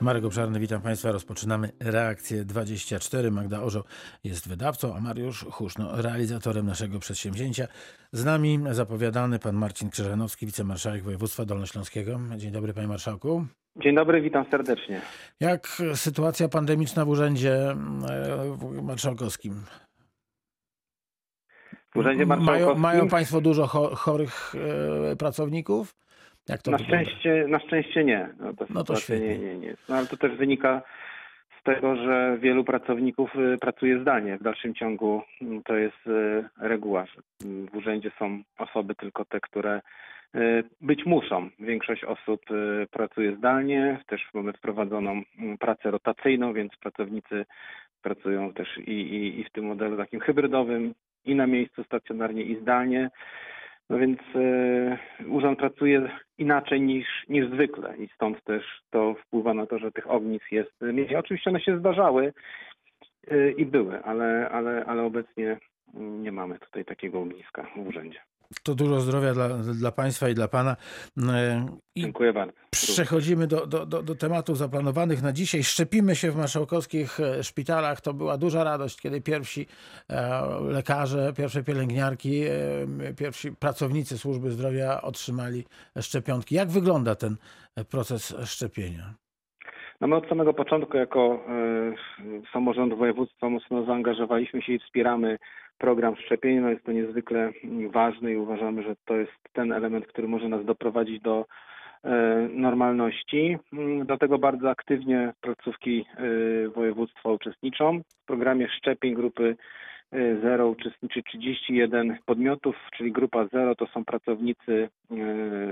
Marek Obszarny, witam Państwa. Rozpoczynamy reakcję 24. Magda Orzeł jest wydawcą, a Mariusz Huszno realizatorem naszego przedsięwzięcia. Z nami zapowiadany pan Marcin Krzyżanowski, wicemarszałek województwa dolnośląskiego. Dzień dobry panie marszałku. Dzień dobry, witam serdecznie. Jak sytuacja pandemiczna w urzędzie e, marszałkowskim? W urzędzie marszałkowskim? Mają, mają Państwo dużo cho- chorych e, pracowników? Jak to na, wygląda? szczęście, na szczęście nie. No to, No to świetnie. nie, nie, nie. No, ale to też wynika z tego, że wielu pracowników y, pracuje zdalnie. W dalszym ciągu mm, to jest y, reguła. mm, W urzędzie są osoby tylko te, które y, być muszą. Większość osób pracuje zdalnie. Też mamy wprowadzoną mm, pracę rotacyjną, więc pracownicy pracują też i, i, i w tym modelu takim hybrydowym, i na miejscu stacjonarnie, i zdalnie. No więc e, urząd pracuje inaczej niż, niż zwykle i stąd też to wpływa na to, że tych ognisk jest mniej. Oczywiście one się zdarzały e, i były, ale, ale, ale obecnie nie mamy tutaj takiego ogniska w urzędzie. To dużo zdrowia dla, dla Państwa i dla Pana. E, I Dziękuję bardzo. Przechodzimy do, do, do, do tematów zaplanowanych na dzisiaj. Szczepimy się w marszałkowskich e, szpitalach. To była duża radość, kiedy pierwsi e, lekarze, pierwsze pielęgniarki, pierwsi pracownicy służby zdrowia otrzymali szczepionki. Jak wygląda ten proces szczepienia? No my od samego początku jako samorząd województwa mocno zaangażowaliśmy się i wspieramy program szczepień. No jest to niezwykle mm, ważny i uważamy, że to jest ten element, który może nas doprowadzić do e, normalności. Mm, Dlatego bardzo aktywnie placówki e, województwa uczestniczą. W programie szczepień grupy Zero uczestniczy 31 podmiotów, czyli grupa Zero to są pracownicy e,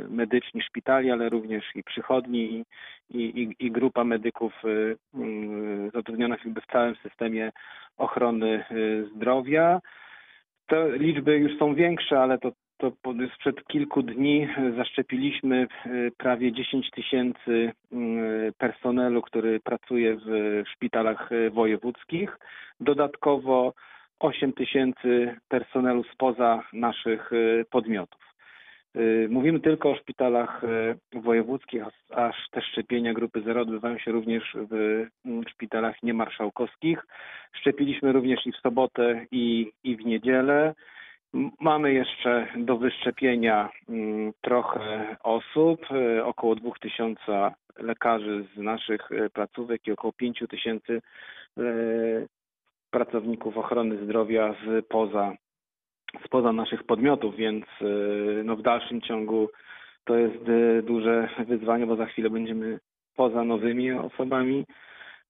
medyczni szpitali, ale również i przychodni i, i, i, grupa medyków y, y, zatrudnionych jakby w całym systemie ochrony y, zdrowia. Te liczby już są większe, ale to, to sprzed kilku dni zaszczepiliśmy prawie 10 tysięcy y, personelu, który pracuje w szpitalach wojewódzkich. Dodatkowo 8 tysięcy personelu spoza naszych y, podmiotów. Y, Mówimy tylko o szpitalach y, wojewódzkich, aż te szczepienia grupy zero odbywają się również w mm, szpitalach niemarszałkowskich. Szczepiliśmy również i w sobotę, i, i w niedzielę. Mamy jeszcze do wyszczepienia mm, trochę osób, około 2000 lekarzy z naszych placówek i około 5000 y, pracowników ochrony zdrowia z poza spoza naszych podmiotów, więc y, no, w dalszym ciągu to jest y, duże wyzwanie, bo za chwilę będziemy poza nowymi osobami,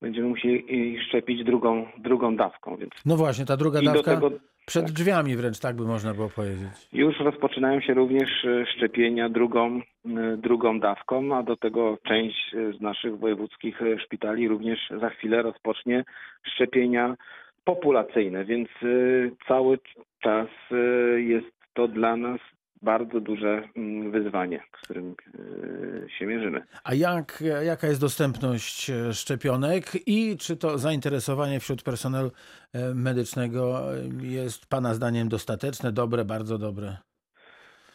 będziemy musieli ich szczepić drugą, drugą dawką, więc No właśnie, ta druga i dawka tego przed tak. drzwiami wręcz, tak by można było powiedzieć. już rozpoczynają się również y, szczepienia drugą, y, drugą dawką, a do tego część y, z naszych wojewódzkich y, szpitali również za chwilę rozpocznie szczepienia populacyjne, więc y, cały czas y, jest to dla nas bardzo duże mm, wyzwanie, z którym y, się mierzymy. A jak, jaka jest dostępność e, szczepionek i czy to zainteresowanie wśród personelu e, medycznego e, jest Pana zdaniem dostateczne, dobre, bardzo dobre?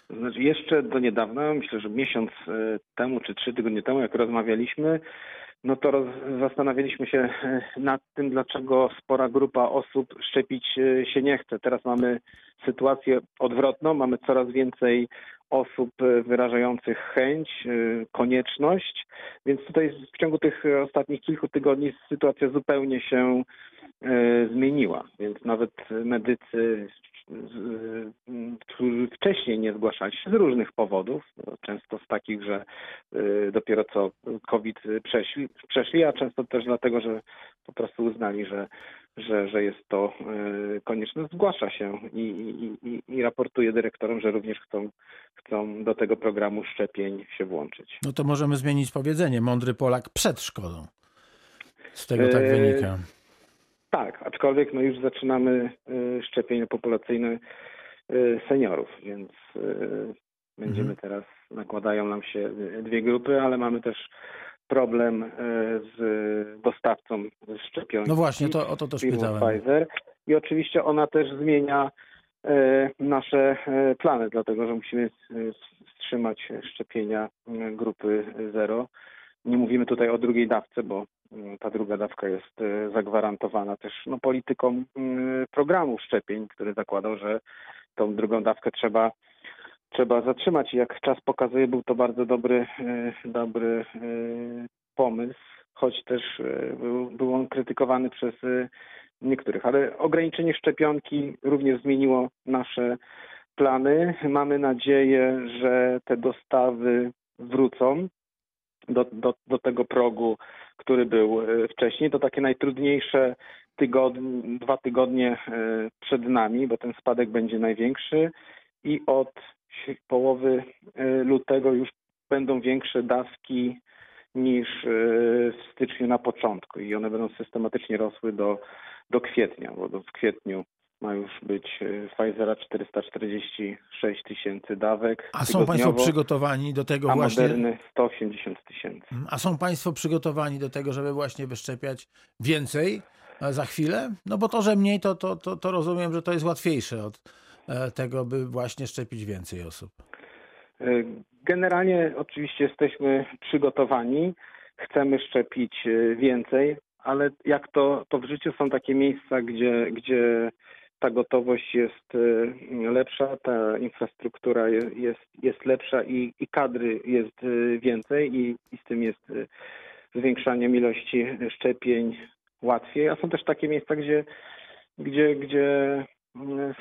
Znaczy jeszcze do niedawna, myślę, że miesiąc temu czy trzy tygodnie temu, jak rozmawialiśmy, no to roz, zastanawialiśmy się e, nad tym, dlaczego spora grupa osób szczepić e, się nie chce. Teraz mamy sytuację odwrotną, mamy coraz więcej osób e, wyrażających chęć, konieczność, więc tutaj w ciągu tych ostatnich kilku tygodni sytuacja zupełnie się zmieniła, więc nawet medycy, którzy wcześniej nie zgłaszali się z różnych powodów, no, często z takich, że y, dopiero co COVID przeszli, przeszli, a często też dlatego, że po prostu uznali, że, że, że jest to y, konieczne, zgłasza się i, i, i, i raportuje dyrektorom, że również chcą, chcą do tego programu szczepień się włączyć. No to możemy zmienić powiedzenie. Mądry Polak przed szkodą. Z tego tak E, wynika. Tak, aczkolwiek no już zaczynamy y, szczepienia populacyjne y, seniorów, więc y, będziemy Mhm. teraz, nakładają nam się dwie grupy, ale mamy też problem z dostawcą szczepionki. No właśnie, to, o to też pytałem. Pfizer i oczywiście ona też zmienia nasze plany, dlatego że musimy wstrzymać szczepienia grupy zero Nie mówimy tutaj o drugiej dawce, bo mm, ta druga dawka jest e, zagwarantowana też no, polityką mm, programu szczepień, który zakładał, że tą drugą dawkę trzeba trzeba zatrzymać. Jak czas pokazuje, był to bardzo dobry, e, dobry pomysł, choć też był, był on krytykowany przez niektórych. Ale ograniczenie szczepionki również zmieniło nasze plany. Mamy nadzieję, że te dostawy wrócą do, do, do tego progu, który był e, wcześniej. To takie najtrudniejsze tygodnie, dwa tygodnie e, przed nami, bo ten spadek będzie największy i od połowy e, lutego już będą większe dawki niż w styczniu na początku i one będą systematycznie rosły do, do kwietnia, bo w kwietniu ma już być e, Pfizera 446 tysięcy dawek. A są Państwo przygotowani do tego a właśnie? Moderny 180 tysięcy. A są Państwo przygotowani do tego, żeby właśnie wyszczepiać więcej e, za chwilę? No bo to, że mniej, to, to, to, to rozumiem, że to jest łatwiejsze od e, tego, by właśnie szczepić więcej osób. Generalnie oczywiście jesteśmy przygotowani, chcemy szczepić więcej, ale jak to, to w życiu są takie miejsca, gdzie, gdzie ta gotowość jest e, lepsza, ta infrastruktura je- jest, jest lepsza i, i kadry jest e, więcej i, i z tym jest e, zwiększaniem ilości szczepień łatwiej, a są też takie miejsca, gdzie, gdzie, gdzie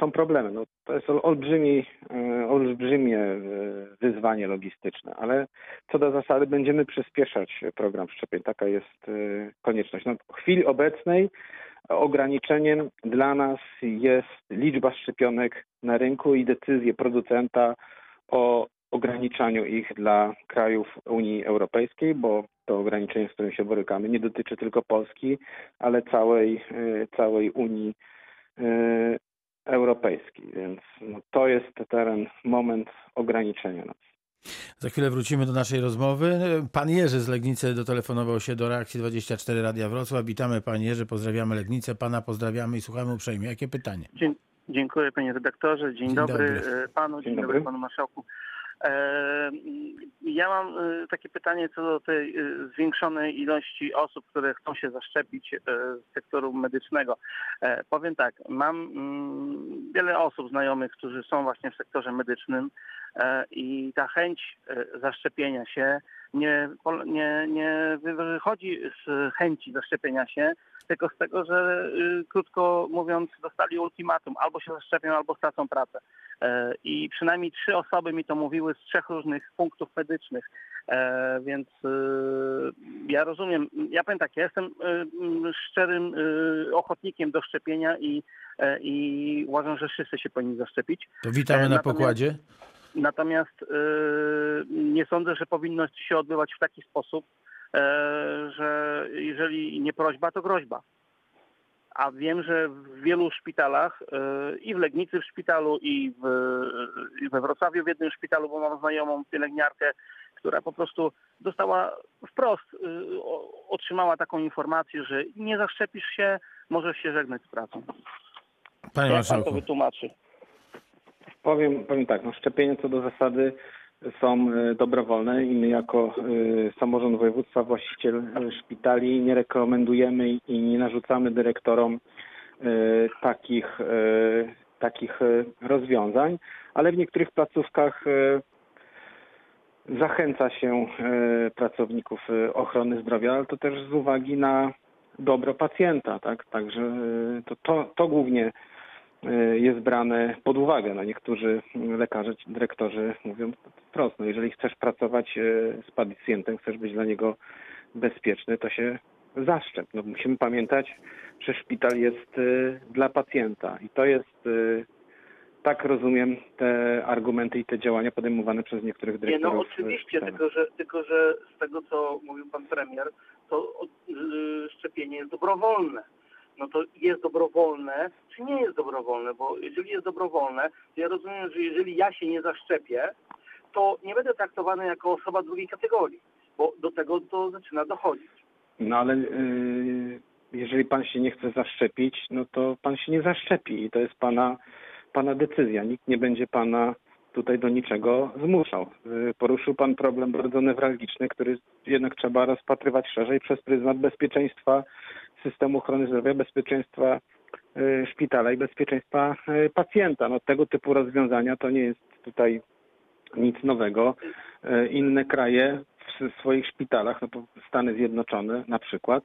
są problemy. No, to jest ol- olbrzymi, olbrzymie wyzwanie logistyczne, ale co do zasady będziemy przyspieszać program szczepień. Taka jest konieczność. No, w chwili obecnej ograniczeniem dla nas jest liczba szczepionek na rynku i decyzje producenta o ograniczaniu ich dla krajów Unii Europejskiej, bo to ograniczenie, z którym się borykamy, nie dotyczy tylko Polski, ale całej, e, całej Unii e, Europejskiej. Więc no, to jest ten moment ograniczenia nas. Za chwilę wrócimy do naszej rozmowy. Pan Jerzy z Legnicy dotelefonował się do reakcji 24 Radia Wrocław. Witamy Panie Jerzy, pozdrawiamy Legnicę, Pana pozdrawiamy i słuchamy uprzejmie. Jakie pytanie? Dzień, dziękuję panie redaktorze, dzień, Dzień dobry, dobry. e, panu, dzień, Dzień dobry. dobry. panu marszałku. Ja mam e, takie pytanie co do tej e, zwiększonej ilości osób, które chcą się zaszczepić e, z sektoru medycznego. E, powiem tak, mam mm, wiele osób znajomych, którzy są właśnie w sektorze medycznym e, i ta chęć e, zaszczepienia się nie, nie, nie wychodzi z chęci zaszczepienia się, tylko z tego, że y, krótko mówiąc dostali ultimatum, albo się zaszczepią, albo stracą pracę. E, I przynajmniej trzy osoby mi to mówiły z trzech różnych punktów medycznych, e, więc y, ja rozumiem, ja powiem tak, ja jestem y, szczerym ochotnikiem do szczepienia i, e, i uważam, że wszyscy się powinni zaszczepić. To witamy na pokładzie. Natomiast nie sądzę, że powinno się odbywać w taki sposób, że jeżeli nie prośba, to groźba. A wiem, że w wielu szpitalach e, i w Legnicy w szpitalu, i, w, i we Wrocławiu w jednym szpitalu, bo mam znajomą pielęgniarkę, która po prostu dostała wprost, o- otrzymała taką informację, że nie zaszczepisz się, możesz się żegnać z pracą. Panie Jak pan to wytłumaczy? Powiem, powiem tak, no szczepienia co do zasady są e, dobrowolne i my jako e, samorząd województwa, właściciel e, szpitali nie rekomendujemy i- nie narzucamy dyrektorom takich, takich rozwiązań, ale w niektórych placówkach zachęca się pracowników ochrony zdrowia, ale to też z uwagi na dobro pacjenta, tak? Także to, to, to głównie jest brane pod uwagę. No niektórzy lekarze, dyrektorzy mówią wprost, no jeżeli chcesz pracować e, z pacjentem, chcesz być dla niego bezpieczny, to się zaszczep. No musimy pamiętać, że szpital jest e, dla pacjenta i to jest tak rozumiem te argumenty i te działania podejmowane przez niektórych Nie, dyrektorów. no e, oczywiście, tylko że, tylko że z tego, co mówił pan premier, to y, szczepienie jest dobrowolne. No to jest dobrowolne, czy nie jest dobrowolne? Bo jeżeli jest dobrowolne, to ja rozumiem, że jeżeli ja się nie zaszczepię, to nie będę traktowany jako osoba drugiej kategorii, bo do tego to zaczyna dochodzić. No ale y, jeżeli pan się nie chce zaszczepić, no to pan się nie zaszczepi i to jest pana, pana decyzja. Nikt nie będzie pana tutaj do niczego zmuszał. Y, Poruszył Pan problem bardzo newralgiczny, który jednak trzeba rozpatrywać szerzej przez pryzmat bezpieczeństwa systemu ochrony zdrowia, bezpieczeństwa y, szpitala i bezpieczeństwa y, pacjenta. No, tego typu rozwiązania to nie jest tutaj nic nowego. Y, Inne kraje w swoich szpitalach, no to Stany Zjednoczone na przykład,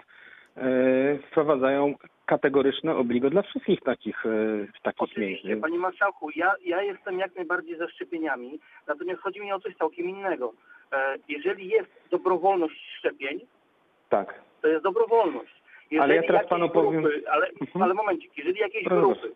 wprowadzają kategoryczne obligo dla wszystkich takich, takich miejsc. Panie marszałku, ja, ja jestem jak najbardziej za szczepieniami, natomiast chodzi mi o coś całkiem innego. E, Jeżeli jest dobrowolność szczepień, Tak. to jest dobrowolność. Jeżeli Ale ja teraz panu powiem- grupy, ale, Mhm. ale momencik, jeżeli jakieś Proszę grupy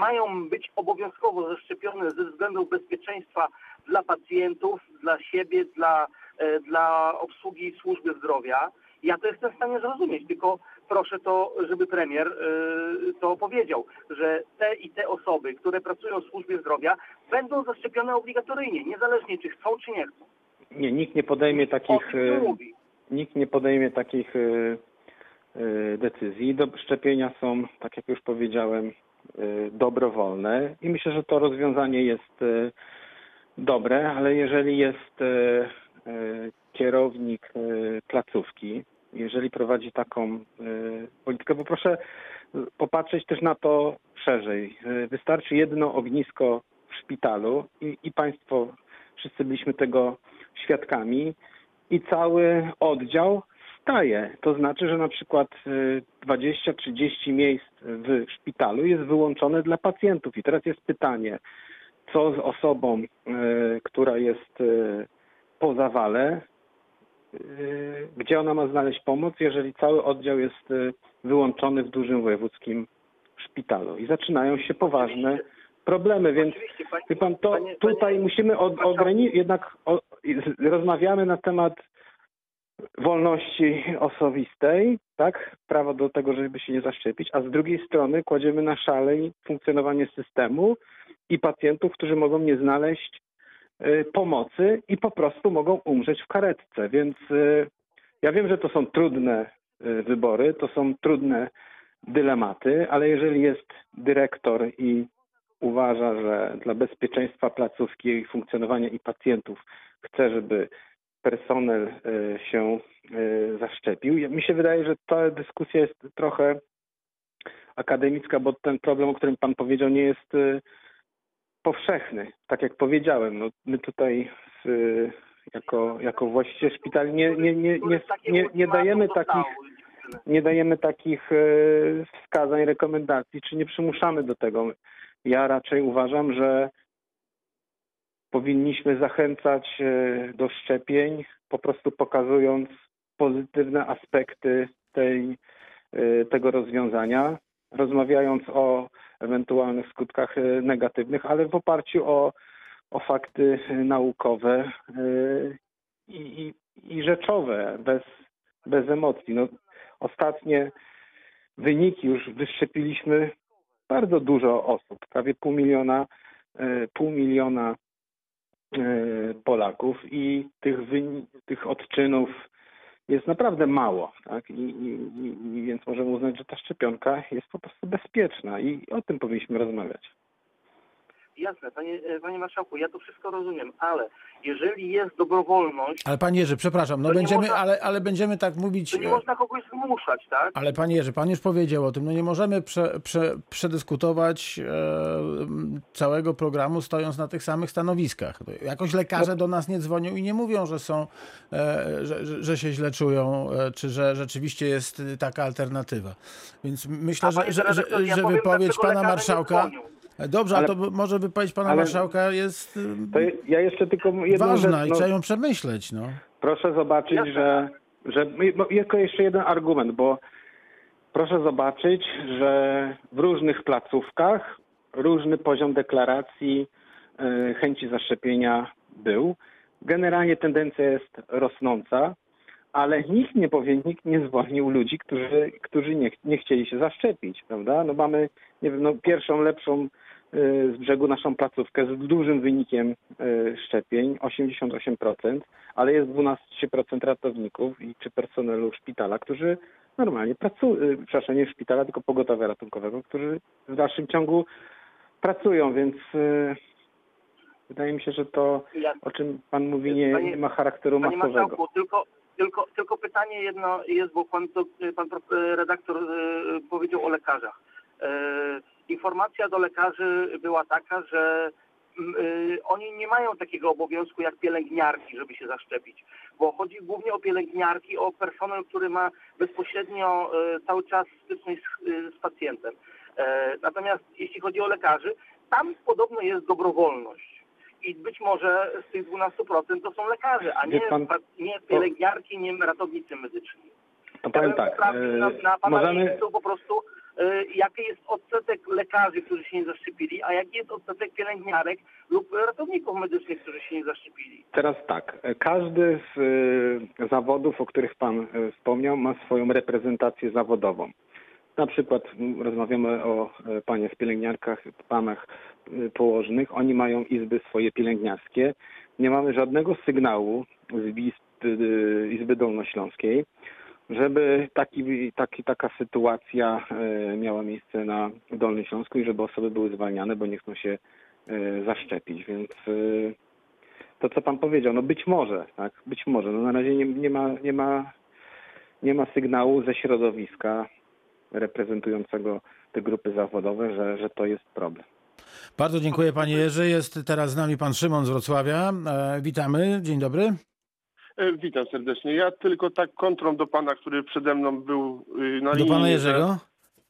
mają być obowiązkowo zaszczepione ze względów bezpieczeństwa dla pacjentów, dla siebie, dla, e, dla obsługi służby zdrowia, ja to jestem w stanie zrozumieć, tylko proszę to, żeby premier e, to powiedział, że te i te osoby, które pracują w służbie zdrowia, będą zaszczepione obligatoryjnie, niezależnie czy chcą, czy nie chcą. Nie, nikt nie podejmie takich, mówi. nikt nie podejmie takich decyzji. Do, szczepienia są, tak jak już powiedziałem, y, dobrowolne i myślę, że to rozwiązanie jest y, dobre, ale jeżeli jest y, y, kierownik y, placówki, jeżeli prowadzi taką y, politykę, bo proszę y, popatrzeć też na to szerzej. Y, Wystarczy jedno ognisko w szpitalu i, i Państwo wszyscy byliśmy tego świadkami i cały oddział staje. To znaczy, że na przykład y, 20-30 miejsc w szpitalu jest wyłączone dla pacjentów. I teraz jest pytanie, co z osobą, y, która jest y, po zawale, y, gdzie ona ma znaleźć pomoc, jeżeli cały oddział jest y, wyłączony w dużym wojewódzkim szpitalu. I zaczynają się poważne problemy, więc panie- Wie pan, to panie- tutaj panie- musimy od, ograniczyć, jednak o, rozmawiamy na temat wolności osobistej, tak? Prawo do tego, żeby się nie zaszczepić, a z drugiej strony kładziemy na szalej funkcjonowanie systemu i pacjentów, którzy mogą nie znaleźć y, pomocy i po prostu mogą umrzeć w karetce. Więc y, ja wiem, że to są trudne y, wybory, to są trudne dylematy, ale jeżeli jest dyrektor i uważa, że dla bezpieczeństwa placówki, jej funkcjonowania i pacjentów chce, żeby personel e, się e, zaszczepił. Mi się wydaje, że ta dyskusja jest trochę akademicka, bo ten problem, o którym Pan powiedział, nie jest e, powszechny. Tak jak powiedziałem, no, my tutaj z, jako, jako właściciel szpitali nie, nie, nie, nie, nie, dajemy takich nie dajemy takich wskazań, rekomendacji, czy nie przymuszamy do tego. Ja raczej uważam, że powinniśmy zachęcać e, do szczepień, po prostu pokazując pozytywne aspekty tej, e, tego rozwiązania, rozmawiając o ewentualnych skutkach e, negatywnych, ale w oparciu o, o fakty naukowe i, i, i rzeczowe, bez, bez emocji. No, ostatnie wyniki już wyszczepiliśmy bardzo dużo osób, prawie pół miliona, pół miliona Polaków i tych, tych odczynów jest naprawdę mało, tak? I, i, I więc możemy uznać, że ta szczepionka jest po prostu bezpieczna i o tym powinniśmy rozmawiać. Jasne, panie, e, panie marszałku, ja to wszystko rozumiem, ale jeżeli jest dobrowolność, Ale panie Jerzy, przepraszam, no będziemy, można- ale, ale będziemy tak mówić. to nie e, można kogoś zmuszać, tak? Ale panie Jerzy, pan już powiedział o tym, no nie możemy prze, prze, przedyskutować e, całego programu stojąc na tych samych stanowiskach. Jakoś lekarze do nas nie dzwonią i nie mówią, że są, e, że, że, że się źle czują, e, czy że rzeczywiście jest taka alternatywa. Więc myślę, A że, że, że, ja że powiem, wypowiedź pana marszałka... Dobrze, Ale- ale to może wypowiedź pana marszałka jest e, To je- ja jeszcze tylko jedną ważna rzecz, i no, trzeba ją przemyśleć. No. Proszę zobaczyć, Jasne. że, że no, tylko jeszcze jeden argument, bo proszę zobaczyć, że w różnych placówkach różny poziom deklaracji e, chęci zaszczepienia był. Generalnie tendencja jest rosnąca, ale nikt nie powie, nikt nie zwolnił ludzi, którzy, którzy nie, nie chcieli się zaszczepić, prawda? No mamy, nie wiem, no pierwszą, lepszą z brzegu naszą placówkę z dużym wynikiem e, szczepień, 88%, ale jest 12% ratowników i czy personelu szpitala, którzy normalnie pracują, przepraszam, nie szpitala, tylko pogotowia ratunkowego, którzy w dalszym ciągu pracują, więc Wydaje mi się, że to, o czym pan mówi, nie, nie ma charakteru masowego. Tylko, tylko, pytanie jedno jest, bo pan, pan redaktor powiedział o lekarzach. E, Informacja do lekarzy była taka, że mm, e, oni nie mają takiego obowiązku jak pielęgniarki, żeby się zaszczepić, bo chodzi głównie o pielęgniarki, o personel, który ma bezpośrednio e, cały czas styczność z, e, z pacjentem. E, Natomiast jeśli chodzi o lekarzy, tam podobno jest dobrowolność. I być może z tych 12% to są lekarze, a nie, pan- nie pielęgniarki, nie ratownicy medyczni. To Ja powiem bym tak, sprawdził na, e, na pana możemy, miejscu po prostu, e, jaki jest odsetek lekarzy, którzy się nie zaszczepili, a jaki jest odsetek pielęgniarek lub ratowników medycznych, którzy się nie zaszczepili. Teraz tak, każdy z e, zawodów, o których Pan e, wspomniał, ma swoją reprezentację zawodową. Na przykład rozmawiamy o panie z pielęgniarkach, panach położnych. Oni mają izby swoje pielęgniarskie. Nie mamy żadnego sygnału z Izby, izby Dolnośląskiej, żeby taki, taki, taka sytuacja e, miała miejsce na Dolnym Śląsku i żeby osoby były zwalniane, bo nie chcą się e, zaszczepić. Więc e, to, co pan powiedział, no być może, tak, być może. No na razie nie, nie, ma, nie, ma, nie ma sygnału ze środowiska reprezentującego te grupy zawodowe, że, że to jest problem. Bardzo dziękuję panie Jerzy. Jest teraz z nami pan Szymon z Wrocławia. Witamy, dzień dobry. E, Witam serdecznie. Ja tylko tak kontrą do pana, który przede mną był y, na Do linii. pana że- Jerzego.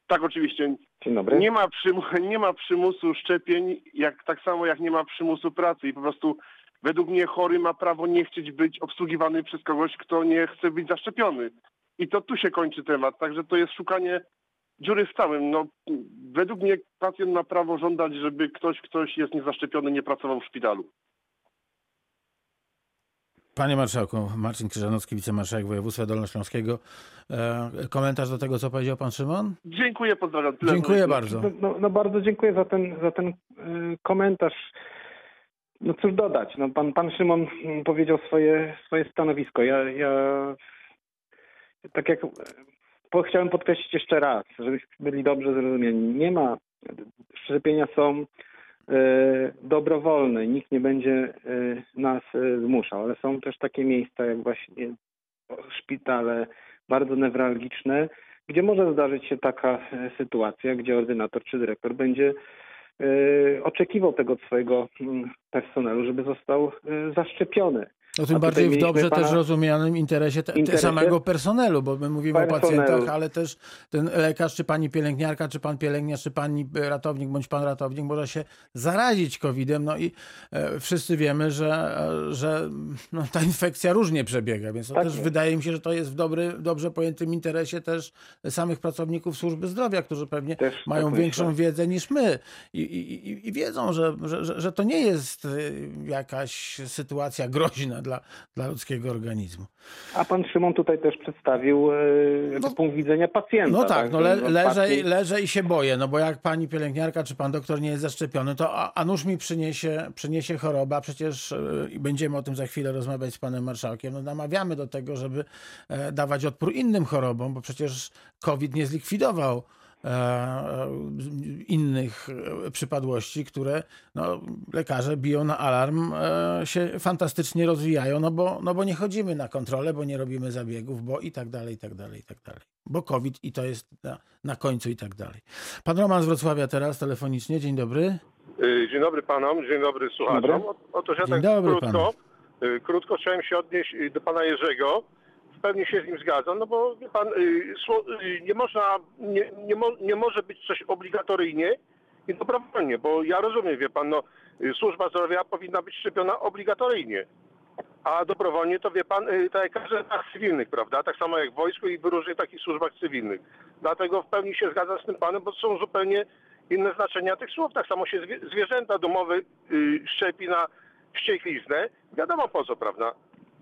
Tak, oczywiście. Dzień dobry. Nie ma, przymu, nie ma przymusu szczepień, jak tak samo jak nie ma przymusu pracy i po prostu według mnie chory ma prawo nie chcieć być obsługiwany przez kogoś, kto nie chce być zaszczepiony. I to tu się kończy temat. Także to jest szukanie dziury w całym. No, według mnie pacjent ma prawo żądać, żeby ktoś, ktoś jest niezaszczepiony, nie pracował w szpitalu. Panie marszałku, Marcin Krzyżanowski, wicemarszałek województwa dolnośląskiego. E, komentarz do tego, co powiedział pan Szymon? Dziękuję, pozdrawiam. Tyle Dziękuję bardzo. No, no, no bardzo dziękuję za ten, za ten y, komentarz. No cóż dodać, no pan, pan Szymon mm, powiedział swoje, swoje stanowisko. Ja, ja tak jak e, po, chciałem podkreślić jeszcze raz, żebyśmy byli dobrze zrozumieni. Nie ma, szczepienia są e, dobrowolne, nikt nie będzie e, nas e, zmuszał, ale są też takie miejsca jak właśnie szpitale bardzo newralgiczne, gdzie może zdarzyć się taka sytuacja, gdzie ordynator czy dyrektor będzie oczekiwał tego od swojego mm, personelu, żeby został zaszczepiony. No tym bardziej w dobrze pana- też rozumianym interesie, te, te Interesie? samego personelu, bo my mówimy o Personelu. pacjentach, ale też ten lekarz, czy pani pielęgniarka, czy pan pielęgniarz, czy pani ratownik, bądź pan ratownik może się zarazić COVID-em. No i e, wszyscy wiemy, że, e, że no, ta infekcja różnie przebiega, więc to Tak też jest. wydaje mi się, że to jest w dobry, dobrze pojętym interesie też samych pracowników służby zdrowia, którzy pewnie Też tak mają myślę. większą wiedzę niż my i, i, i- wiedzą, że, że, że, to nie jest y, jakaś sytuacja groźna dla, dla ludzkiego organizmu. A pan Szymon tutaj też przedstawił e, No- punkt widzenia pacjenta. No tak, no le, że leżę, leżę i się boję, no bo jak pani pielęgniarka czy pan doktor nie jest zaszczepiony, to a, a nuż mi przyniesie, przyniesie choroba, przecież y, i będziemy o tym za chwilę rozmawiać z panem marszałkiem, no namawiamy do tego, żeby e, dawać odpór innym chorobom, bo przecież COVID nie zlikwidował e, e, innych e, przypadłości, które no, lekarze biją na alarm, e, się fantastycznie rozwijają, no bo, no bo nie chodzimy na kontrolę, bo nie robimy zabiegów, bo i tak dalej, i tak dalej, i tak dalej. Bo COVID i to jest na, na końcu i tak dalej. Pan Roman z Wrocławia teraz telefonicznie. Dzień dobry. Dzień dobry panom, dzień dobry słuchaczom. Dobry. O- Otóż ja Dzień tak dobry krótko, y, krótko chciałem się odnieść do pana Jerzego. W pełni się z nim zgadzam, no bo wie pan, y, y, nie można, nie, nie, nie może być coś obligatoryjnie i dobrowolnie, bo ja rozumiem, wie pan, no y, służba zdrowia powinna być szczepiona obligatoryjnie. A dobrowolnie to wie pan, tak jak każdy akt cywilnych, prawda? Tak samo jak w wojsku i w różnych takich służbach cywilnych. Dlatego w pełni się zgadzam z tym panem, bo są zupełnie inne znaczenia tych słów. Tak samo się zwie- zwierzęta domowe szczepi na wściekliznę. Wiadomo po co, prawda?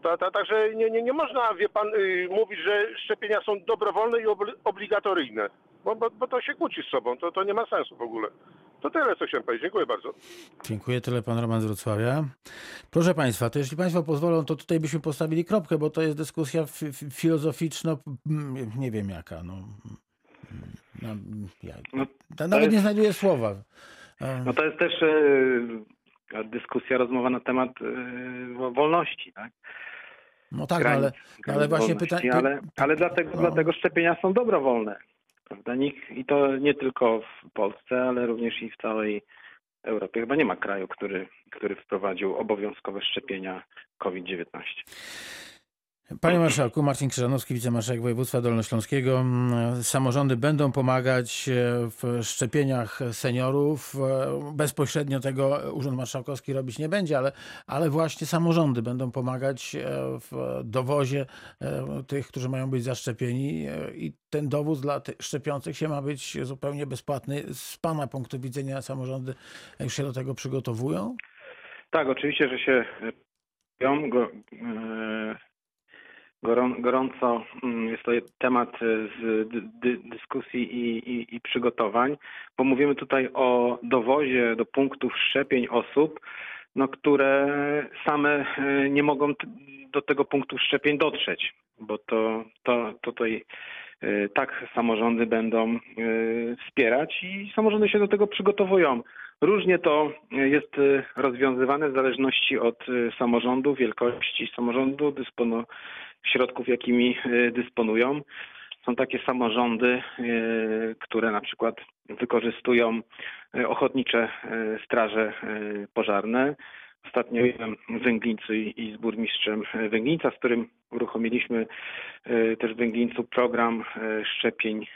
Ta, ta, także nie, nie, nie można, wie pan, y, mówić, że szczepienia są dobrowolne i obli- obligatoryjne. Bo, bo, bo to się kłóci z sobą, to, to nie ma sensu w ogóle. To tyle, co chciałem powiedzieć. Dziękuję bardzo. Dziękuję, tyle pan Roman z Wrocławia. Proszę państwa, to jeśli państwo pozwolą, to tutaj byśmy postawili kropkę, bo to jest dyskusja fi- fi- filozoficzno, mm, nie wiem jaka. No, no, ja, No, nawet nie jest- znajduję słowa. E, No to jest też e, dyskusja, rozmowa na temat y, wo- wolności, tak? No tak, no granic- ale, granic ale właśnie pytanie... Ale, ale dlatego, no. dlatego szczepienia są dobrowolne. Prawda? Nikt, I to nie tylko w Polsce, ale również i w całej Europie. Chyba nie ma kraju, który, który wprowadził obowiązkowe szczepienia COVID-19. Panie Marszałku, Marcin Krzyżanowski, wicemarszałek województwa dolnośląskiego. Mm, Samorządy będą pomagać e, w szczepieniach seniorów. E, Bezpośrednio tego Urząd Marszałkowski robić nie będzie, ale, ale właśnie samorządy będą pomagać e, w dowozie tych, którzy mają być zaszczepieni i ten dowóz dla szczepiących się ma być zupełnie bezpłatny. Z Pana punktu widzenia samorządy już się do tego przygotowują? Tak, oczywiście, że się go, gorąco. mm, Jest to temat e, z dy, dy, dyskusji i, i, i przygotowań, bo mówimy tutaj o dowozie do punktów szczepień osób, no, które same e, nie mogą do tego punktu szczepień dotrzeć, bo to, to, tutaj e, tak samorządy będą wspierać i samorządy się do tego przygotowują. Różnie to jest y, rozwiązywane w zależności od y, samorządu, wielkości samorządu, środków, jakimi y, dysponują. Są takie samorządy, y, które na przykład wykorzystują y, ochotnicze straże pożarne. Ostatnio byłem w Węglińcu i i z burmistrzem Węglińca, z którym uruchomiliśmy też w Węglińcu program szczepień,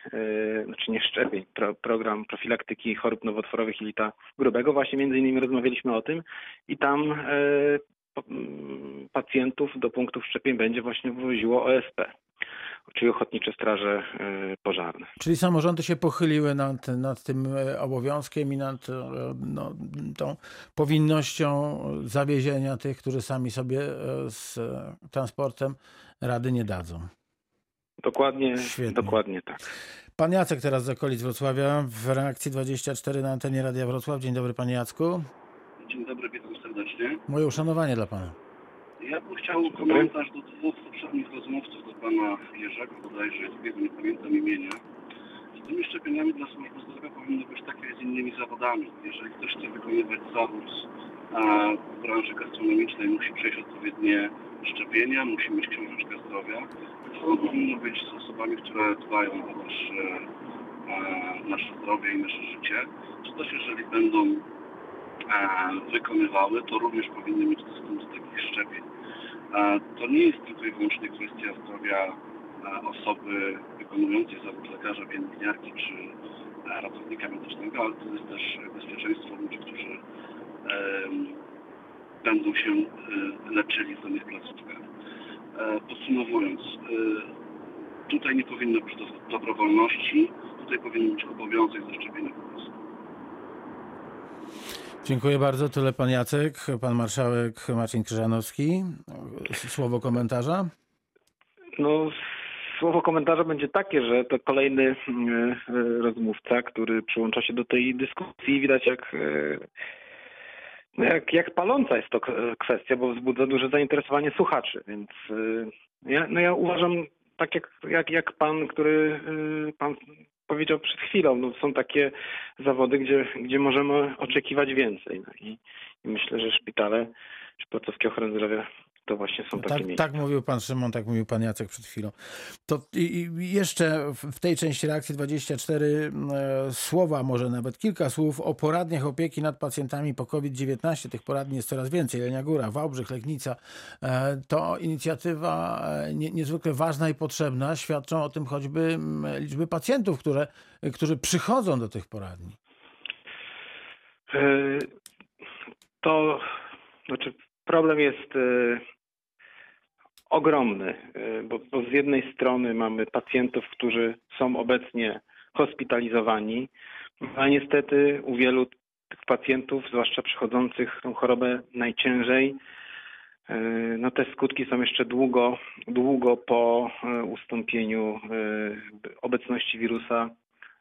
znaczy nie szczepień, pro, program profilaktyki chorób nowotworowych jelita grubego. Właśnie między innymi rozmawialiśmy o tym i tam e, pacjentów do punktów szczepień będzie właśnie woziło OSP, czyli Ochotnicze Straże e, Pożarne. Czyli samorządy się pochyliły nad, nad tym e, obowiązkiem i nad e, no, tą powinnością zawiezienia tych, którzy sami sobie e, z transportem rady nie dadzą. Dokładnie, Świetnie. dokładnie tak. Pan Jacek teraz z okolic Wrocławia w reakcji 24 na antenie Radia Wrocław. Dzień dobry panie Jacku. Dzień dobry, witam serdecznie. Moje uszanowanie dla pana. Ja bym chciał komentarz do dwóch poprzednich rozmówców, do pana Jerzego bodajże, drugiego nie pamiętam imienia. Z tymi szczepieniami dla służby zdrowia powinno być tak jak z innymi zawodami. Jeżeli ktoś chce wykonywać zawód w branży gastronomicznej, musi przejść odpowiednie szczepienia, musi mieć książeczkę zdrowia. Samo powinno być z osobami, które dbają o nasze, e, nasze zdrowie i nasze życie. Czy też jeżeli będą wykonywały, to również powinny mieć dostęp do takich szczepień. E, To nie jest tylko i wyłącznie kwestia zdrowia e, osoby wykonującej zawód lekarza, pielęgniarki czy e, ratownika medycznego, ale to jest też bezpieczeństwo ludzi, którzy będą się e, leczyli w danych placówkach. E, Podsumowując, e, tutaj nie powinno być do- dobrowolności, tutaj powinien być obowiązek zaszczepienia po prostu. Dziękuję bardzo. Tyle pan Jacek, pan marszałek Marcin Krzyżanowski. Słowo komentarza. No, słowo komentarza będzie takie, że to kolejny e, rozmówca, który przyłącza się do tej dyskusji. Widać jak, e, jak, jak paląca jest to kwestia, bo wzbudza duże zainteresowanie słuchaczy. Więc e, ja, no ja uważam, tak jak, jak, jak pan, który pan powiedział przed chwilą, no są takie zawody, gdzie, gdzie możemy oczekiwać więcej. No i, i myślę, że szpitale czy placówki ochrony zdrowia to właśnie są takie Tak, miejsca. tak mówił pan Szymon, tak mówił pan Jacek przed chwilą. To i, i jeszcze w, tej części reakcji 24 e, słowa, może nawet kilka słów o poradniach opieki nad pacjentami po COVID-19. Tych poradni jest coraz więcej. Jelenia Góra, Wałbrzych, Legnica. E, to inicjatywa e, nie, niezwykle ważna i potrzebna. Świadczą o tym choćby liczby pacjentów, które, którzy przychodzą do tych poradni. E, To znaczy problem jest ogromny, e, bo, bo z jednej strony mamy pacjentów, którzy są obecnie hospitalizowani, a niestety u wielu tych pacjentów, zwłaszcza przychodzących tą chorobę najciężej, e, no te skutki są jeszcze długo, długo po e, ustąpieniu obecności wirusa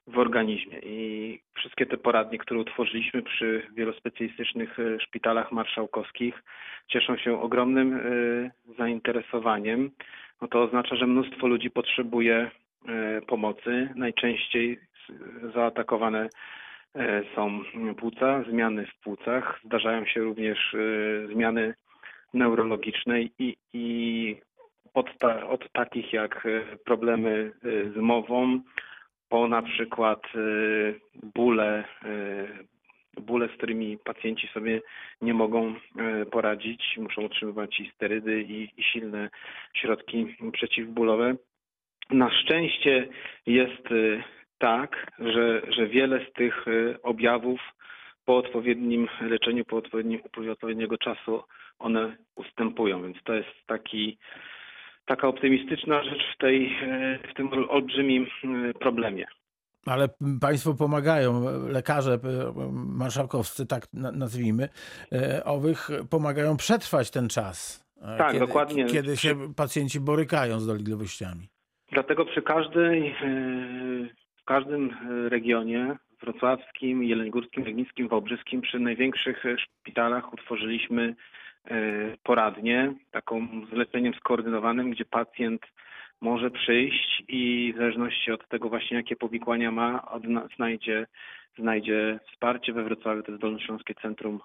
w organizmie. I wszystkie te poradnie, które utworzyliśmy przy wielospecjalistycznych e, szpitalach marszałkowskich, cieszą się ogromnym e, zainteresowaniem. No to oznacza, że mnóstwo ludzi potrzebuje e, pomocy. Najczęściej zaatakowane są płuca, zmiany w płucach. Zdarzają się również zmiany neurologiczne i, i od, ta, od takich jak problemy z mową, po na przykład e, bóle, e, bóle, z którymi pacjenci sobie nie mogą e, poradzić, muszą otrzymywać i sterydy i, i silne środki przeciwbólowe. Na szczęście jest tak, że, że wiele z tych objawów po odpowiednim leczeniu, po odpowiednim upływie odpowiedniego czasu one ustępują, więc to jest taki taka optymistyczna rzecz w, tej, e, w tym ol- olbrzymim e, problemie. Ale państwo pomagają, lekarze e, marszałkowscy, tak na- nazwijmy, owych pomagają przetrwać ten czas. Tak, kiedy, dokładnie. Kiedy się pacjenci borykają z dolegliwościami. Dlatego przy każdej, w każdym regionie wrocławskim, jeleniogórskim, legnickim, wałbrzyskim, przy największych szpitalach utworzyliśmy poradnię, taką z leczeniem skoordynowanym, gdzie pacjent może przyjść i w zależności od tego właśnie jakie powikłania ma, odna- znajdzie, znajdzie wsparcie we Wrocławiu, to jest Dolnośląskie Centrum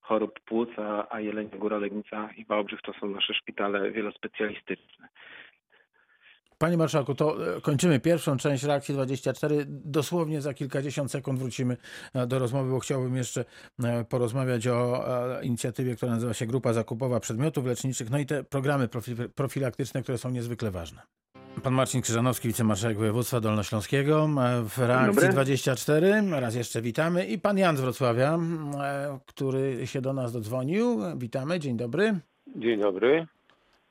Chorób Płuc, a, a Jelenia Góra, Legnica i Wałbrzych to są nasze szpitale wielospecjalistyczne. Panie marszałku, to e, kończymy pierwszą część reakcji 24. Dosłownie za kilkadziesiąt sekund wrócimy e, do rozmowy, bo chciałbym jeszcze e, porozmawiać o inicjatywie, która nazywa się Grupa Zakupowa Przedmiotów Leczniczych, no i te programy profi- profilaktyczne, które są niezwykle ważne. Pan Marcin Krzyżanowski, wicemarszałek województwa dolnośląskiego w reakcji dobry. 24. Raz jeszcze witamy. I pan Jan z Wrocławia, który się do nas dodzwonił. Witamy, dzień dobry. Dzień dobry.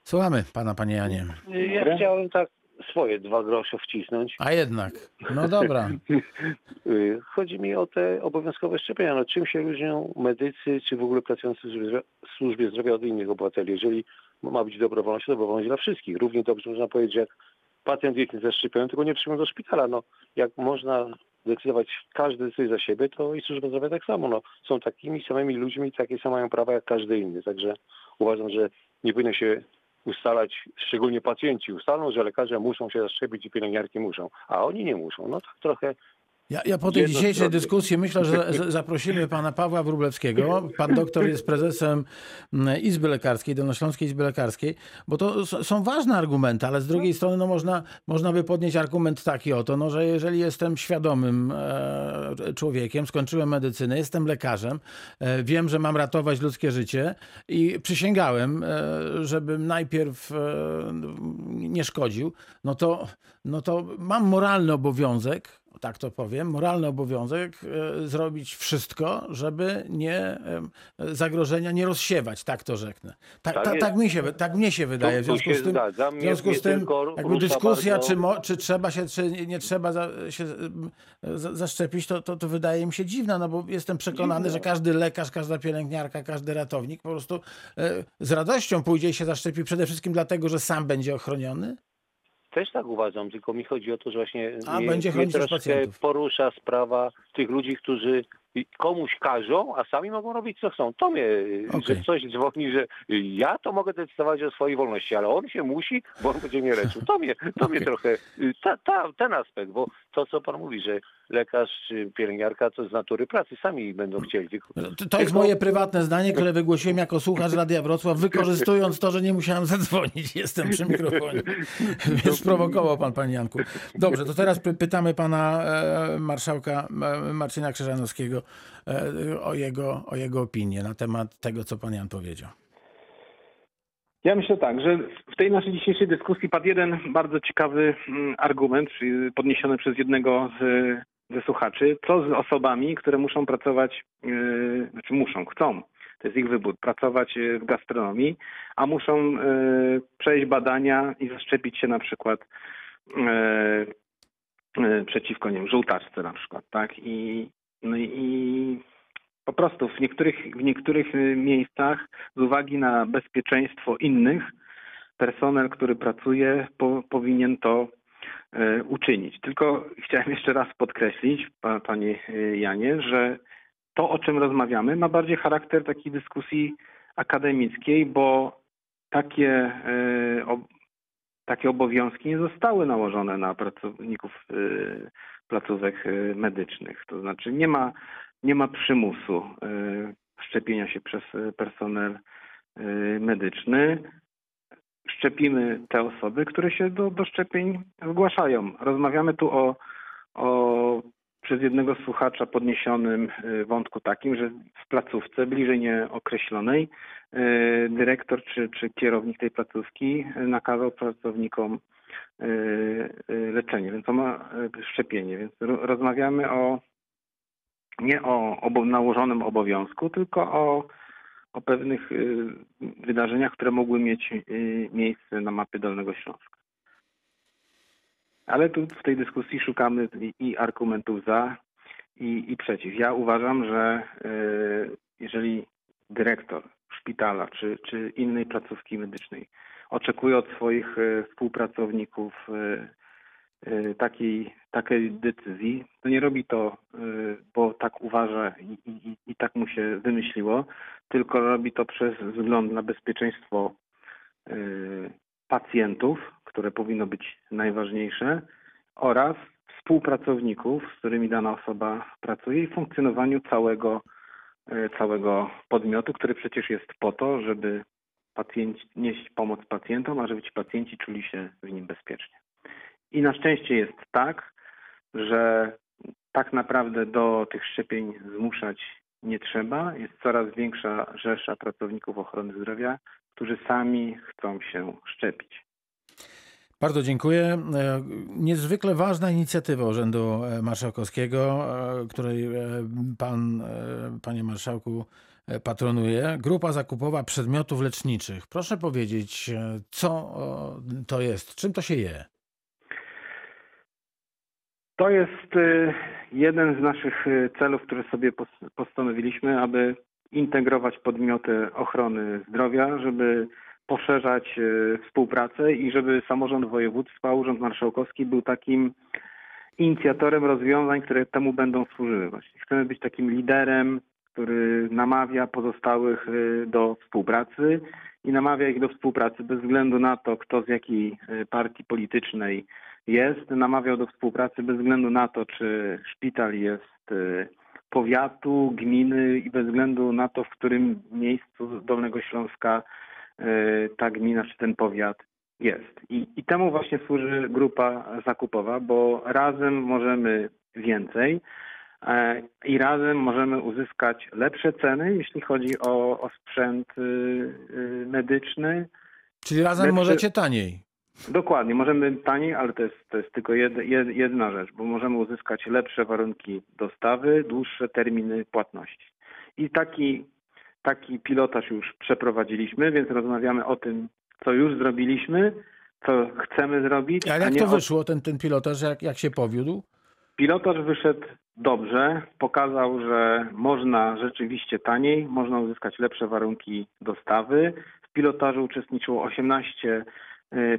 Słuchamy pana, panie Janie. Ja chciałem tak swoje dwa grosze wcisnąć. A jednak, no dobra. Chodzi mi o te obowiązkowe szczepienia. No, czym się różnią medycy, czy w ogóle pracujący w służbie- zdrowia od innych obywateli? Jeżeli ma być dobrowolność, to dobrowolność dla wszystkich. Równie dobrze można powiedzieć, jak pacjent jest zaszczepiony, tylko nie przyjmą do szpitala. No, jak można decydować, każdy decyduje za siebie, to i służba zdrowia tak samo. No, są takimi samymi ludźmi, takie same mają prawa jak każdy inny. Także uważam, że nie powinno się ustalać, szczególnie pacjenci ustalą, że lekarze muszą się zaszczepić i pielęgniarki muszą, a oni nie muszą. No tak trochę Ja, ja po tej dzisiejszej dyskusji myślę, że zaprosimy pana Pawła Wróblewskiego. Pan doktor jest prezesem mm, Izby Lekarskiej, Dolnośląskiej Izby Lekarskiej, bo to są ważne argumenty, ale z drugiej strony no, można, można by podnieść argument taki oto, no, że jeżeli jestem świadomym e, człowiekiem, skończyłem medycynę, jestem lekarzem, e, wiem, że mam ratować ludzkie życie i przysięgałem, e, żebym najpierw nie szkodził, no to, no to mam moralny obowiązek, tak to powiem, moralny obowiązek e, zrobić wszystko, żeby nie zagrożenia nie rozsiewać, tak to rzeknę. Tak, Tak tak, jest. tak, mi, się, tak mnie się wydaje. W związku z tym, w związku z tym jakby dyskusja, czy, mo, czy trzeba się, czy nie- trzeba za, się za, zaszczepić, to, to, to wydaje mi się dziwna, no bo jestem przekonany, że każdy lekarz, każda pielęgniarka, każdy ratownik po prostu e, z radością pójdzie i się zaszczepi przede wszystkim dlatego, że sam będzie ochroniony. Też tak uważam, tylko mi chodzi o to, że właśnie A, mnie, będzie mnie troszkę pacjentów. porusza sprawa tych ludzi, którzy komuś każą, a sami mogą robić co chcą. To mnie, Okej. że coś dzwoni, że ja to mogę decydować o swojej wolności, ale on się musi, bo on będzie mnie leczył. To mnie, to mnie Okej. trochę, ta, ta, ten aspekt, bo to co pan mówi, że lekarz czy pielęgniarka to z natury pracy sami będą chcieli. Tylko, To, to jest moje prywatne zdanie, które wygłosiłem jako słuchacz Radia Wrocław, wykorzystując to, że nie musiałem zadzwonić. Jestem przy mikrofonie. Więc sprowokował pan, panie Janku. Dobrze, to teraz py- pytamy pana e, marszałka e, Marcina Krzyżanowskiego e, o, jego, o jego opinię na temat tego, co pan Jan powiedział. Ja myślę tak, że w tej naszej dzisiejszej dyskusji padł jeden bardzo ciekawy mm, argument podniesiony przez jednego z, ze słuchaczy. Co z osobami, które muszą pracować, yy, znaczy muszą, chcą, to jest ich wybór, pracować y, w gastronomii, a muszą yy, przejść badania i zaszczepić się na przykład yy, yy, przeciwko, nie wiem, żółtaczce na przykład, tak? I, no i po prostu w niektórych, w niektórych y, miejscach z uwagi na bezpieczeństwo innych, personel, który pracuje, po, powinien to e, uczynić. Tylko chciałem jeszcze raz podkreślić, pa, panie e, Janie, że to, o czym rozmawiamy, ma bardziej charakter takiej dyskusji akademickiej, bo takie e, ob, takie obowiązki nie zostały nałożone na pracowników y, placówek y, medycznych. To znaczy nie ma, nie ma przymusu y, szczepienia się przez y, personel y, medyczny. Szczepimy te osoby, które się do, do szczepień zgłaszają. Rozmawiamy tu o, o przez jednego słuchacza podniesionym wątku takim, że w placówce bliżej nieokreślonej dyrektor czy, czy kierownik tej placówki nakazał pracownikom leczenie, więc to ma szczepienie. Więc ro- rozmawiamy o nie o obo- nałożonym obowiązku, tylko o, o pewnych y, wydarzeniach, które mogły mieć y, miejsce na mapie Dolnego Śląska. Ale tu w tej dyskusji szukamy i, i argumentów za, i, i przeciw. Ja uważam, że y, jeżeli dyrektor szpitala czy, czy innej placówki medycznej oczekuje od swoich współpracowników takiej, takiej decyzji, to nie robi to, y, bo tak uważa i, i, i tak mu się wymyśliło, tylko robi to przez wzgląd na bezpieczeństwo y, pacjentów, które powinno być najważniejsze, oraz współpracowników, z którymi dana osoba pracuje i funkcjonowaniu całego, całego podmiotu, który przecież jest po to, żeby pacjenci, nieść pomoc pacjentom, a żeby ci pacjenci czuli się w nim bezpiecznie. I na szczęście jest tak, że tak naprawdę do tych szczepień zmuszać nie trzeba. Jest coraz większa rzesza pracowników ochrony zdrowia, którzy sami chcą się szczepić. Bardzo dziękuję. E, Niezwykle ważna inicjatywa Urzędu e, Marszałkowskiego, e, której pan, panie marszałku, patronuje. Grupa zakupowa przedmiotów leczniczych. Proszę powiedzieć, co to jest, czym to się je? To jest y, jeden z naszych y, celów, które sobie pos- postanowiliśmy, aby integrować podmioty ochrony zdrowia, żeby poszerzać y, współpracę i żeby samorząd województwa, Urząd Marszałkowski był takim inicjatorem rozwiązań, które temu będą służyły. Właśnie chcemy być takim liderem, który namawia pozostałych do współpracy i namawia ich do współpracy bez względu na to, kto z jakiej partii politycznej jest, namawiał do współpracy bez względu na to, czy szpital jest y, powiatu, gminy i bez względu na to, w którym miejscu Dolnego Śląska y, ta gmina czy ten powiat jest. I, I temu właśnie służy grupa zakupowa, bo razem możemy więcej e, i razem możemy uzyskać lepsze ceny, jeśli chodzi o, o sprzęt y, medyczny, Czyli razem Lepszy- możecie taniej. Dokładnie, możemy taniej, ale to jest, to jest tylko jed, jed, jedna rzecz, bo możemy uzyskać lepsze warunki dostawy, dłuższe terminy płatności. I taki, taki pilotaż już przeprowadziliśmy, więc rozmawiamy o tym, co już zrobiliśmy, co chcemy zrobić. Ale a jak to wyszło, ten, ten pilotaż, jak, jak się powiódł? Pilotaż wyszedł dobrze, pokazał, że można rzeczywiście taniej, można uzyskać lepsze warunki dostawy. W pilotażu uczestniczyło 18 y,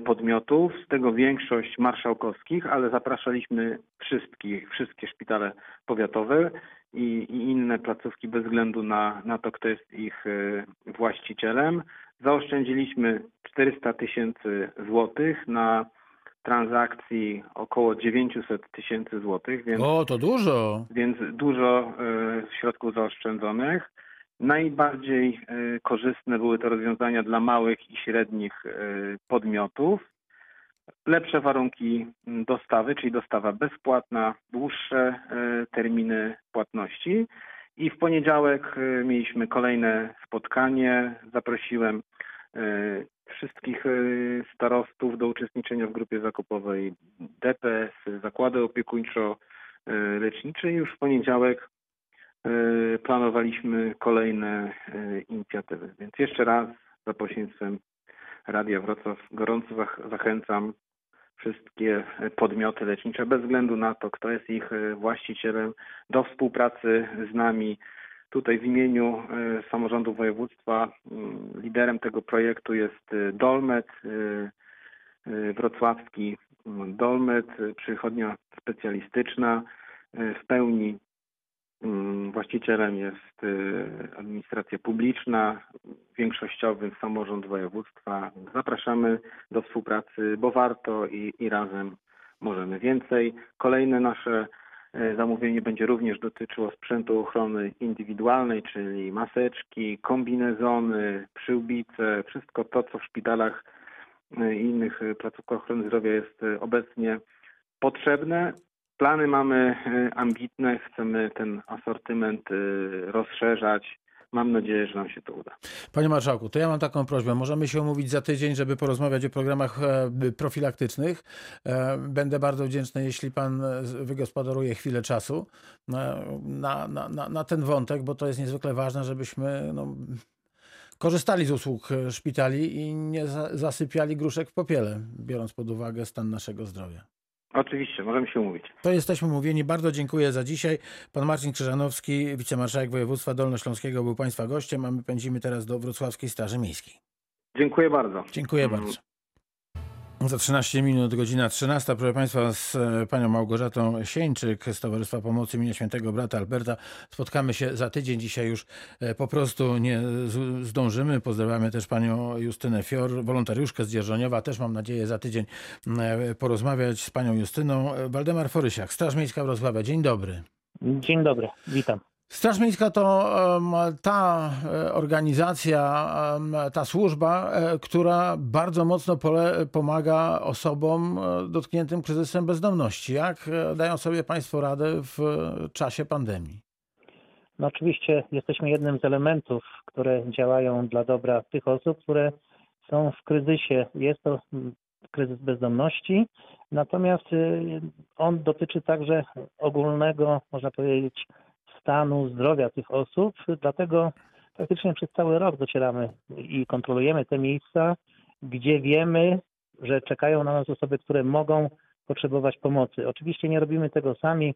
podmiotów, z tego większość marszałkowskich, ale zapraszaliśmy wszystkich, wszystkie szpitale powiatowe i, i inne placówki bez względu na, na to, kto jest ich y, właścicielem. Zaoszczędziliśmy 400 tysięcy złotych na transakcji około 900 tysięcy złotych, więc, O, to dużo. więc dużo e, środków zaoszczędzonych. Najbardziej e, korzystne były to rozwiązania dla małych i średnich e, podmiotów. Lepsze warunki m, dostawy, czyli dostawa bezpłatna, dłuższe e, terminy płatności. I w poniedziałek mieliśmy kolejne spotkanie. Zaprosiłem wszystkich starostów do uczestniczenia w grupie zakupowej DPS, zakłady opiekuńczo-lecznicze już w poniedziałek planowaliśmy kolejne e, inicjatywy. Więc jeszcze raz za pośrednictwem Radia Wrocław gorąco zach- zachęcam wszystkie podmioty lecznicze, bez względu na to, kto jest ich e, właścicielem, do współpracy z nami. Tutaj w imieniu e, samorządu województwa mm, liderem tego projektu jest e, Dolmet, e, e, wrocławski mm, Dolmet, e, przychodnia specjalistyczna, e, w pełni Właścicielem jest y, administracja publiczna, większościowy samorząd województwa. Zapraszamy do współpracy, bo warto i, i razem możemy więcej. Kolejne nasze y, zamówienie będzie również dotyczyło sprzętu ochrony indywidualnej, czyli maseczki, kombinezony, przyłbice, wszystko to, co w szpitalach y, i innych placówkach ochrony zdrowia jest obecnie potrzebne. Plany mamy y, ambitne, chcemy ten asortyment y, rozszerzać. Mam nadzieję, że nam się to uda. Panie marszałku, to ja mam taką prośbę. Możemy się umówić za tydzień, żeby porozmawiać o programach e, profilaktycznych. E, Będę bardzo wdzięczny, jeśli pan e, wygospodaruje chwilę czasu e, na, na, na, na ten wątek, bo to jest niezwykle ważne, żebyśmy no, korzystali z usług e, szpitali i nie za- zasypiali gruszek w popiele, biorąc pod uwagę stan naszego zdrowia. Oczywiście, możemy się umówić. To jesteśmy mówieni. Bardzo dziękuję za dzisiaj. Pan Marcin Krzyżanowski, wicemarszałek województwa dolnośląskiego, był Państwa gościem, a my pędzimy teraz do Wrocławskiej Straży Miejskiej. Dziękuję bardzo. Dziękuję Mm. bardzo. Za 13 minut, godzina 13. Proszę Państwa, z e, panią Małgorzatą Sieńczyk z Towarzystwa Pomocy imienia Świętego Brata Alberta spotkamy się za tydzień. Dzisiaj już e, po prostu nie zdążymy. Pozdrawiamy też panią Justynę Fior, wolontariuszkę z Dzierżoniowa. Też mam nadzieję za tydzień e, porozmawiać z panią Justyną. Waldemar Forysiak, Straż Miejska Wrocławia. Dzień dobry. Dzień dobry, witam. Straż Miejska to ta e, organizacja, ta służba, e, która bardzo mocno pole, pomaga osobom e, dotkniętym kryzysem bezdomności. Jak dają sobie Państwo radę w czasie pandemii? No oczywiście jesteśmy jednym z elementów, które działają dla dobra tych osób, które są w kryzysie. Jest to kryzys bezdomności, natomiast on dotyczy także ogólnego, można powiedzieć, stanu zdrowia tych osób, dlatego praktycznie przez cały rok docieramy i kontrolujemy te miejsca, gdzie wiemy, że czekają na nas osoby, które mogą potrzebować pomocy. Oczywiście nie robimy tego sami.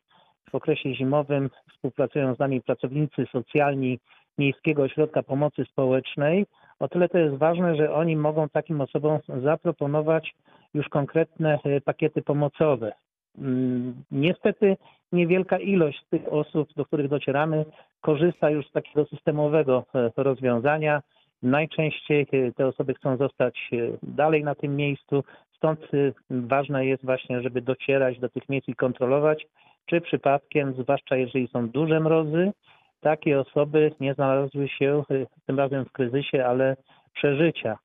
W okresie zimowym współpracują z nami pracownicy socjalni Miejskiego Ośrodka Pomocy Społecznej. O tyle to jest ważne, że oni mogą takim osobom zaproponować już konkretne e, pakiety pomocowe. Mm, Niestety niewielka ilość tych osób, do których docieramy, korzysta już z takiego systemowego e, rozwiązania. Najczęściej e, te osoby chcą zostać e, dalej na tym miejscu, stąd ważne jest właśnie, żeby docierać do tych miejsc i kontrolować, czy przypadkiem, zwłaszcza jeżeli są duże mrozy, takie osoby nie znalazły się tym razem w kryzysie, ale przeżycia.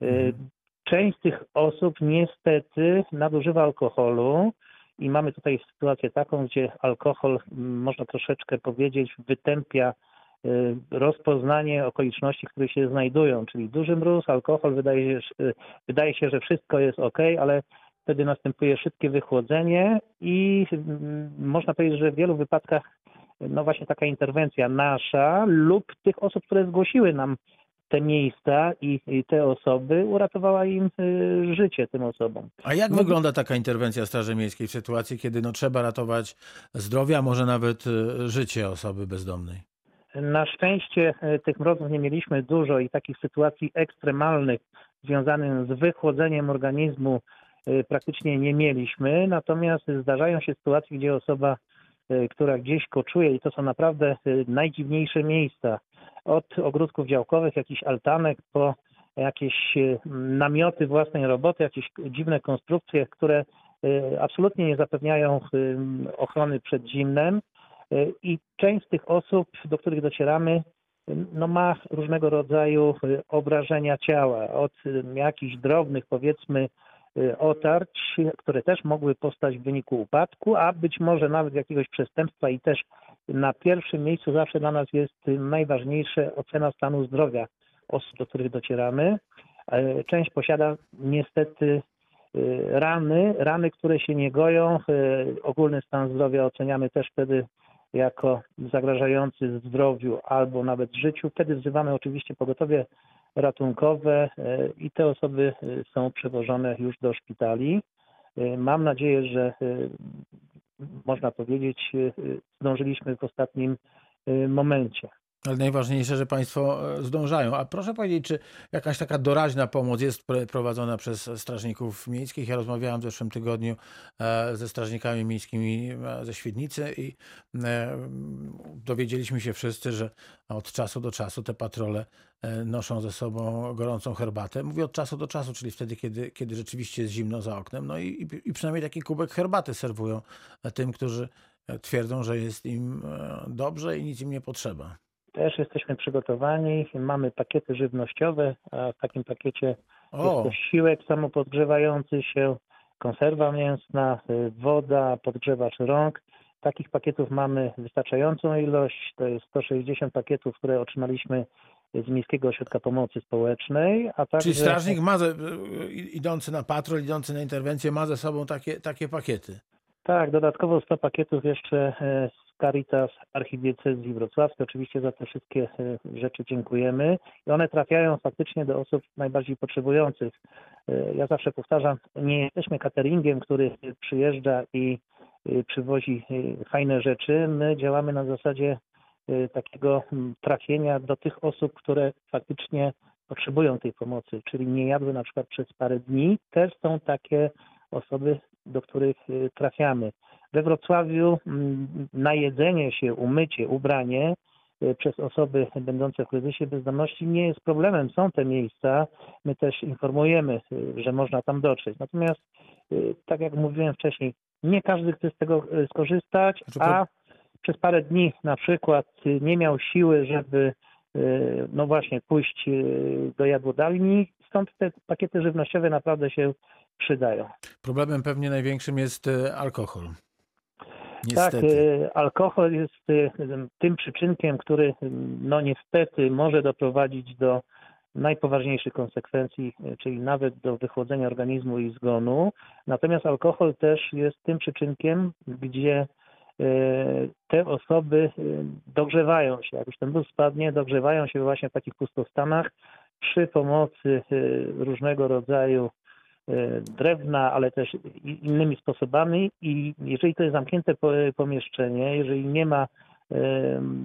Mhm. Część z tych osób niestety nadużywa alkoholu i mamy tutaj sytuację taką, gdzie alkohol, m, można troszeczkę powiedzieć, wytępia y, rozpoznanie okoliczności, w których się znajdują, czyli duży mróz, alkohol, wydaje się, y, wydaje się że wszystko jest ok, ale wtedy następuje szybkie wychłodzenie i mm, można powiedzieć, że w wielu wypadkach no właśnie taka interwencja nasza lub tych osób, które zgłosiły nam te miejsca i, i te osoby, uratowała im y, życie tym osobom. A jak No- wygląda taka interwencja Straży Miejskiej w sytuacji, kiedy no, trzeba ratować zdrowie, a może nawet e, życie osoby bezdomnej? Na szczęście e, tych mrozów nie mieliśmy dużo i takich sytuacji ekstremalnych związanych z wychłodzeniem organizmu e, praktycznie nie mieliśmy. Natomiast zdarzają się sytuacje, gdzie osoba, która gdzieś koczuje i to są naprawdę e, najdziwniejsze miejsca. Od ogródków działkowych, jakichś altanek po jakieś e, namioty własnej roboty, jakieś dziwne konstrukcje, które absolutnie nie zapewniają ochrony przed zimnem. I część z tych osób, do których docieramy, no ma różnego rodzaju y, obrażenia ciała, od y, jakichś drobnych, powiedzmy, y, otarć, które też mogły powstać w wyniku upadku, a być może nawet jakiegoś przestępstwa i też na pierwszym miejscu zawsze dla nas jest y, najważniejsze ocena stanu zdrowia osób, do których docieramy. E, Część posiada niestety y, rany, rany, które się nie goją. Y, Ogólny stan zdrowia oceniamy też wtedy jako zagrażający zdrowiu albo nawet życiu. Wtedy wzywamy oczywiście pogotowie ratunkowe e, i te osoby e, są przewożone już do szpitali. E, Mam nadzieję, że można powiedzieć, zdążyliśmy w ostatnim momencie. Ale najważniejsze, że Państwo e, zdążają. A proszę powiedzieć, czy jakaś taka doraźna pomoc jest prowadzona przez strażników miejskich? Ja rozmawiałem w zeszłym tygodniu e, ze strażnikami miejskimi e, ze Świdnicy i dowiedzieliśmy się wszyscy, że od czasu do czasu te patrole noszą ze sobą gorącą herbatę. Mówię od czasu do czasu, czyli wtedy, kiedy, kiedy rzeczywiście jest zimno za oknem. No i, i- przynajmniej taki kubek herbaty serwują tym, którzy twierdzą, że jest im dobrze i nic im nie potrzeba. Też jesteśmy przygotowani, mamy pakiety żywnościowe, a w takim pakiecie jest O, to siłek samopodgrzewający się, konserwa mięsna, woda, podgrzewacz rąk. Takich pakietów mamy wystarczającą ilość. To jest 160 pakietów, które otrzymaliśmy z Miejskiego Ośrodka Pomocy Społecznej. A także, czyli strażnik ma, idący na patrol, idący na interwencję, ma ze sobą takie, takie pakiety. Tak, dodatkowo 100 pakietów jeszcze e, z Caritas Archidiecezji Wrocławskiej. Oczywiście za te wszystkie e, rzeczy dziękujemy. I one trafiają faktycznie do osób najbardziej potrzebujących. E, Ja zawsze powtarzam, nie jesteśmy cateringiem, który przyjeżdża i e, przywozi fajne rzeczy. My działamy na zasadzie takiego trafienia do tych osób, które faktycznie potrzebują tej pomocy, czyli nie jadły na przykład przez parę dni. Też są takie osoby, do których trafiamy. We Wrocławiu mm, najedzenie się, umycie, ubranie y, przez osoby będące w kryzysie bezdomności nie jest problemem. Są te miejsca, my też informujemy, y, że można tam dotrzeć. Natomiast, y, tak jak mówiłem wcześniej, nie każdy chce z tego skorzystać, Znaczy, a przez parę dni na przykład nie miał siły, żeby no właśnie pójść do jadłodalni, stąd te pakiety żywnościowe naprawdę się przydają. Problemem pewnie największym jest e, alkohol. Tak, Niestety. e, alkohol jest e, tym przyczynkiem, który e, no niestety może doprowadzić do najpoważniejszych konsekwencji, czyli nawet do wychłodzenia organizmu i zgonu. Natomiast alkohol też jest tym przyczynkiem, gdzie te osoby dogrzewają się. Jak już ten ból spadnie, dogrzewają się właśnie w takich pustostanach przy pomocy różnego rodzaju drewna, ale też innymi sposobami i jeżeli to jest zamknięte po- pomieszczenie, jeżeli nie ma e,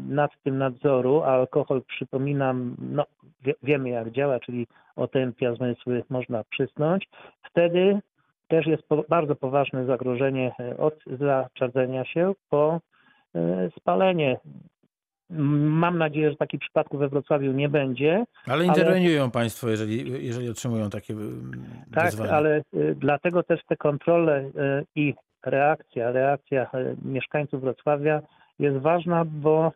nad tym nadzoru, a alkohol przypominam, no wie, wiemy jak działa, czyli otępia zmysły, można przysnąć, wtedy też jest bardzo poważne zagrożenie e, od zaczadzenia się po e, spalenie. Mam nadzieję, że takich przypadków we Wrocławiu nie będzie, Ale interweniują Państwo, jeżeli, jeżeli otrzymują takie mm, Tak, wezwania. ale y, dlatego też te kontrole y, i reakcja, reakcja y, mieszkańców Wrocławia jest ważna, bo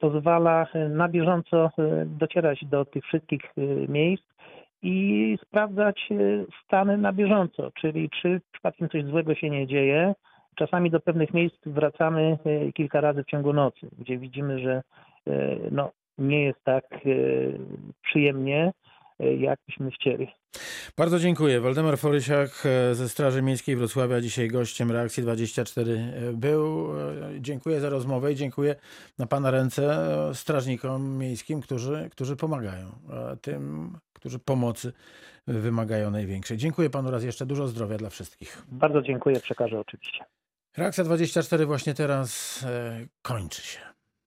pozwala na bieżąco docierać do tych wszystkich miejsc i sprawdzać stany na bieżąco, czyli czy przypadkiem coś złego się nie dzieje. Czasami do pewnych miejsc wracamy y, kilka razy w ciągu nocy, gdzie widzimy, że y, no, nie jest tak y, przyjemnie, jak byśmy chcieli. Bardzo dziękuję. Waldemar Forysiak e, ze Straży Miejskiej Wrocławia, dzisiaj gościem Reakcji 24 był. E, Dziękuję za rozmowę i dziękuję na Pana ręce e, strażnikom miejskim, którzy, którzy pomagają e, tym, którzy pomocy wymagają największej. Dziękuję Panu raz jeszcze. Dużo zdrowia dla wszystkich. Bardzo dziękuję, przekażę oczywiście. Reakcja 24 właśnie teraz e, kończy się.